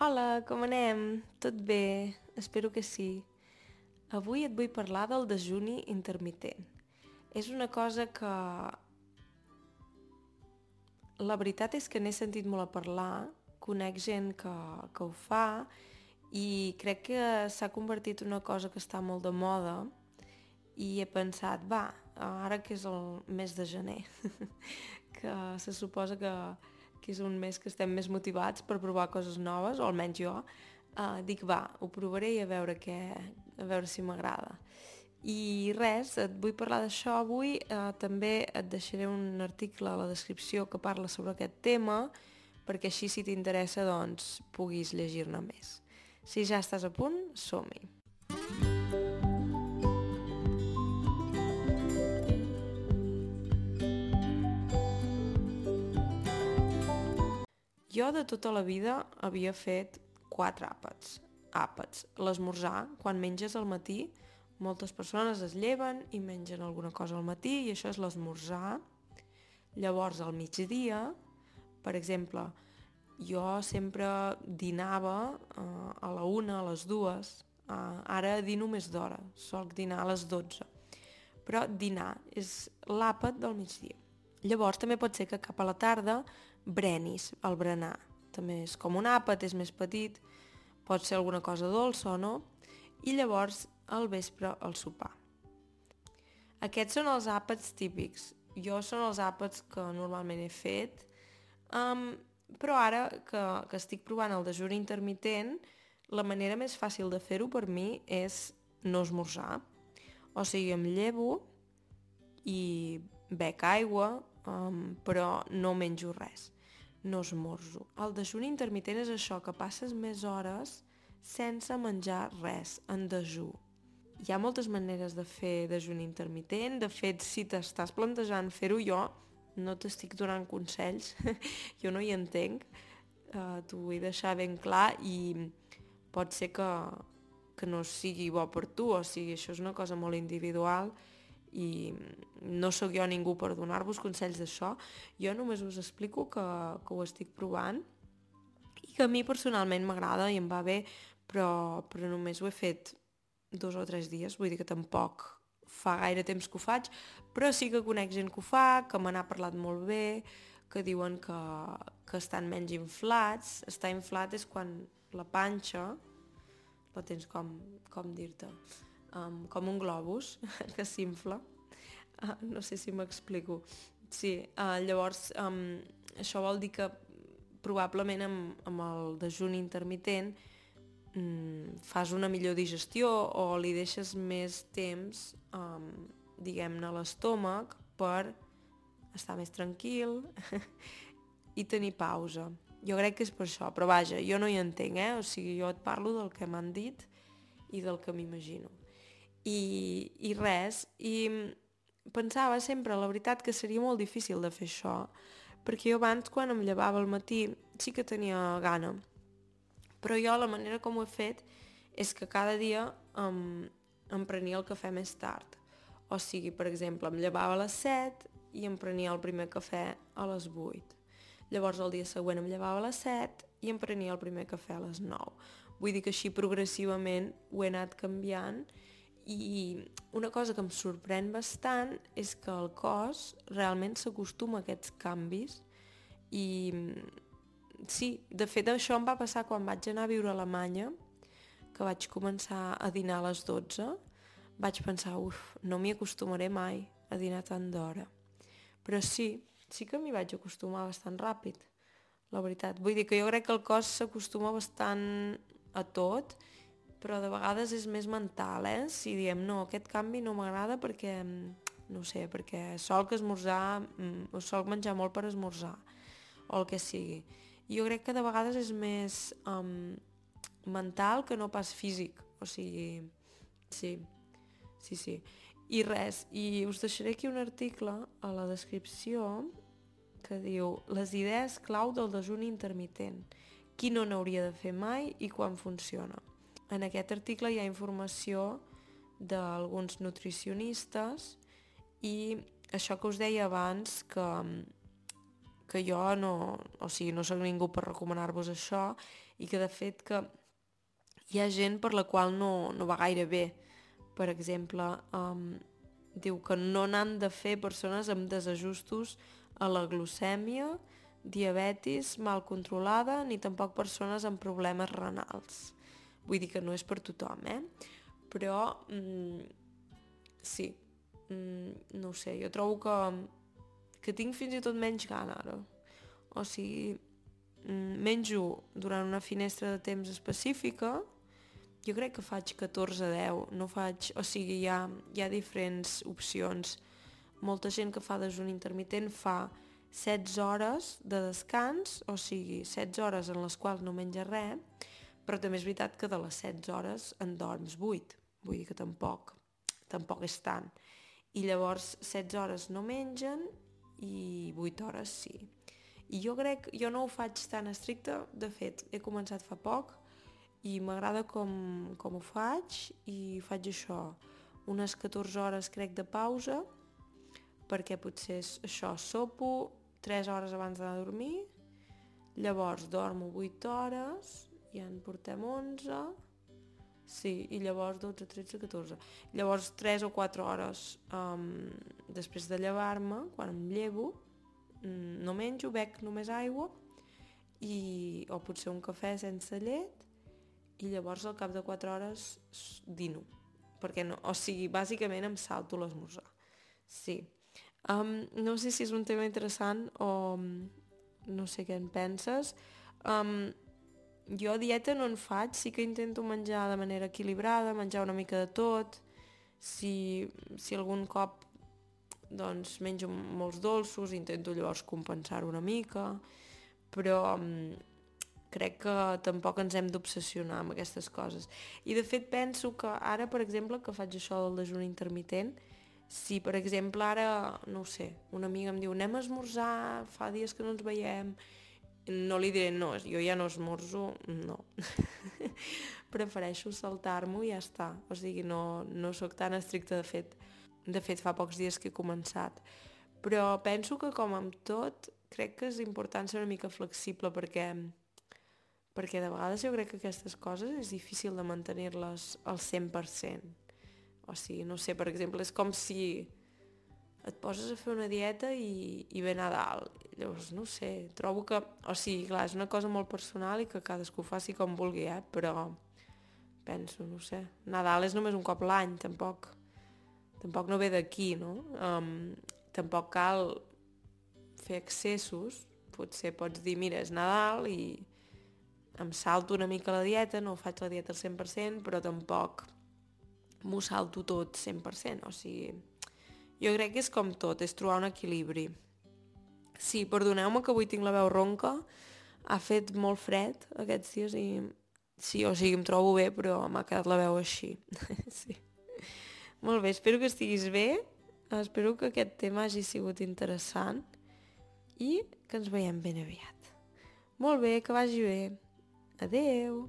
Hola, com anem? Tot bé? Espero que sí. Avui et vull parlar del dejuni intermitent. És una cosa que... La veritat és que n'he sentit molt a parlar, conec gent que, que ho fa i crec que s'ha convertit en una cosa que està molt de moda i he pensat, va, ara que és el mes de gener, que se suposa que, que és un mes que estem més motivats per provar coses noves, o almenys jo, uh, dic, va, ho provaré i a veure, què, a veure si m'agrada. I res, et vull parlar d'això avui, uh, també et deixaré un article a la descripció que parla sobre aquest tema, perquè així si t'interessa doncs puguis llegir-ne més. Si ja estàs a punt, som-hi! Jo de tota la vida havia fet quatre àpats. Àpats. L'esmorzar, quan menges al matí, moltes persones es lleven i mengen alguna cosa al matí i això és l'esmorzar. Llavors al migdia, per exemple, jo sempre dinava uh, a la una, a les dues, uh, ara dino més d'hora, soc dinar a les 12. Però dinar és l'àpat del migdia. Llavors també pot ser que cap a la tarda brenis, el berenar. També és com un àpat, és més petit, pot ser alguna cosa dolça o no, i llavors al vespre el sopar. Aquests són els àpats típics. Jo són els àpats que normalment he fet, um, però ara que, que estic provant el dejuni intermitent, la manera més fàcil de fer-ho per mi és no esmorzar. O sigui, em llevo i bec aigua, um, però no menjo res, no esmorzo. El dejuni intermitent és això, que passes més hores sense menjar res, en dejú. Hi ha moltes maneres de fer dejuni intermitent, de fet, si t'estàs plantejant fer-ho jo, no t'estic donant consells, jo no hi entenc, uh, t'ho vull deixar ben clar i pot ser que, que no sigui bo per tu, o sigui, això és una cosa molt individual i no sóc jo ningú per donar-vos consells d'això, jo només us explico que, que ho estic provant i que a mi personalment m'agrada i em va bé, però, però només ho he fet dos o tres dies, vull dir que tampoc fa gaire temps que ho faig, però sí que conec gent que ho fa, que me n'ha parlat molt bé, que diuen que, que estan menys inflats. Estar inflat és quan la panxa la tens com, com dir-te um, com un globus que s'infla. Uh, no sé si m'explico. Sí, uh, llavors um, això vol dir que probablement amb, amb el dejuni intermitent um, fas una millor digestió o li deixes més temps, um, diguem-ne, a l'estómac per estar més tranquil i tenir pausa. Jo crec que és per això, però vaja, jo no hi entenc, eh? O sigui, jo et parlo del que m'han dit i del que m'imagino i, i res, i pensava sempre, la veritat, que seria molt difícil de fer això, perquè jo abans, quan em llevava al matí, sí que tenia gana, però jo la manera com ho he fet és que cada dia em, em prenia el cafè més tard. O sigui, per exemple, em llevava a les 7 i em prenia el primer cafè a les 8. Llavors el dia següent em llevava a les 7 i em prenia el primer cafè a les 9. Vull dir que així progressivament ho he anat canviant i una cosa que em sorprèn bastant és que el cos realment s'acostuma a aquests canvis i sí, de fet això em va passar quan vaig anar a viure a Alemanya, que vaig començar a dinar a les 12, vaig pensar, uf, no m'hi acostumaré mai a dinar tant d'hora. Però sí, sí que m'hi vaig acostumar bastant ràpid, la veritat. Vull dir que jo crec que el cos s'acostuma bastant a tot però de vegades és més mental, eh? Si diem, no, aquest canvi no m'agrada perquè, mm, no sé, perquè que esmorzar, mm, o sol menjar molt per esmorzar, o el que sigui. Jo crec que de vegades és més um, mental que no pas físic, o sigui, sí, sí, sí. I res, i us deixaré aquí un article a la descripció que diu les idees clau del dejuni intermitent, qui no n'hauria de fer mai i quan funciona. En aquest article hi ha informació d'alguns nutricionistes i això que us deia abans que, que jo no, o sigui, no sóc ningú per recomanar-vos això i que de fet que hi ha gent per la qual no, no va gaire bé. Per exemple, um, diu que no n'han de fer persones amb desajustos a la glucèmia, diabetis mal controlada, ni tampoc persones amb problemes renals. Vull dir que no és per tothom, eh? Però, mm, sí, mm, no sé, jo trobo que, que tinc fins i tot menys gana ara. O sigui, mm, menjo durant una finestra de temps específica, jo crec que faig 14 a 10, no faig... O sigui, hi ha, hi ha diferents opcions. Molta gent que fa desun intermitent fa 16 hores de descans, o sigui, 16 hores en les quals no menja res, però també és veritat que de les 16 hores en dorms 8, vull dir que tampoc, tampoc és tant. I llavors 16 hores no mengen i 8 hores sí. I jo crec, jo no ho faig tan estricte, de fet, he començat fa poc i m'agrada com, com ho faig i faig això, unes 14 hores crec de pausa, perquè potser és això, sopo 3 hores abans d'anar a dormir, llavors dormo 8 hores, i en portem 11, sí, i llavors 12, 13, 14. Llavors 3 o 4 hores um, després de llevar-me, quan em llevo, mm, no menjo, bec només aigua, i, o potser un cafè sense llet, i llavors al cap de 4 hores dino. Perquè no, o sigui, bàsicament em salto l'esmorzar. Sí. Um, no sé si és un tema interessant o no sé què en penses. Um, jo dieta no en faig, sí que intento menjar de manera equilibrada, menjar una mica de tot. Si, si algun cop doncs menjo molts dolços, intento llavors compensar una mica, però um, crec que tampoc ens hem d'obsessionar amb aquestes coses. I de fet penso que ara, per exemple, que faig això del dejuni intermitent, si per exemple ara, no sé, una amiga em diu anem a esmorzar, fa dies que no ens veiem, no li diré no, jo ja no esmorzo, no. Prefereixo saltar-m'ho i ja està. O sigui, no, no sóc tan estricta de fet. De fet, fa pocs dies que he començat. Però penso que com amb tot, crec que és important ser una mica flexible perquè perquè de vegades jo crec que aquestes coses és difícil de mantenir-les al 100%. O sigui, no sé, per exemple, és com si et poses a fer una dieta i, i ve Nadal. Llavors, no sé, trobo que... O sigui, clar, és una cosa molt personal i que cadascú faci com vulgui, eh? Però penso, no sé, Nadal és només un cop l'any, tampoc tampoc no ve d'aquí, no? Um, tampoc cal fer excessos, potser pots dir, mira, és Nadal i em salto una mica la dieta, no faig la dieta al 100%, però tampoc m'ho salto tot 100%, o sigui, jo crec que és com tot, és trobar un equilibri. Sí, perdoneu-me que avui tinc la veu ronca, ha fet molt fred aquests dies i sí, o sigui, em trobo bé, però m'ha quedat la veu així. sí. Molt bé, espero que estiguis bé, espero que aquest tema hagi sigut interessant i que ens veiem ben aviat. Molt bé, que vagi bé. Adeu!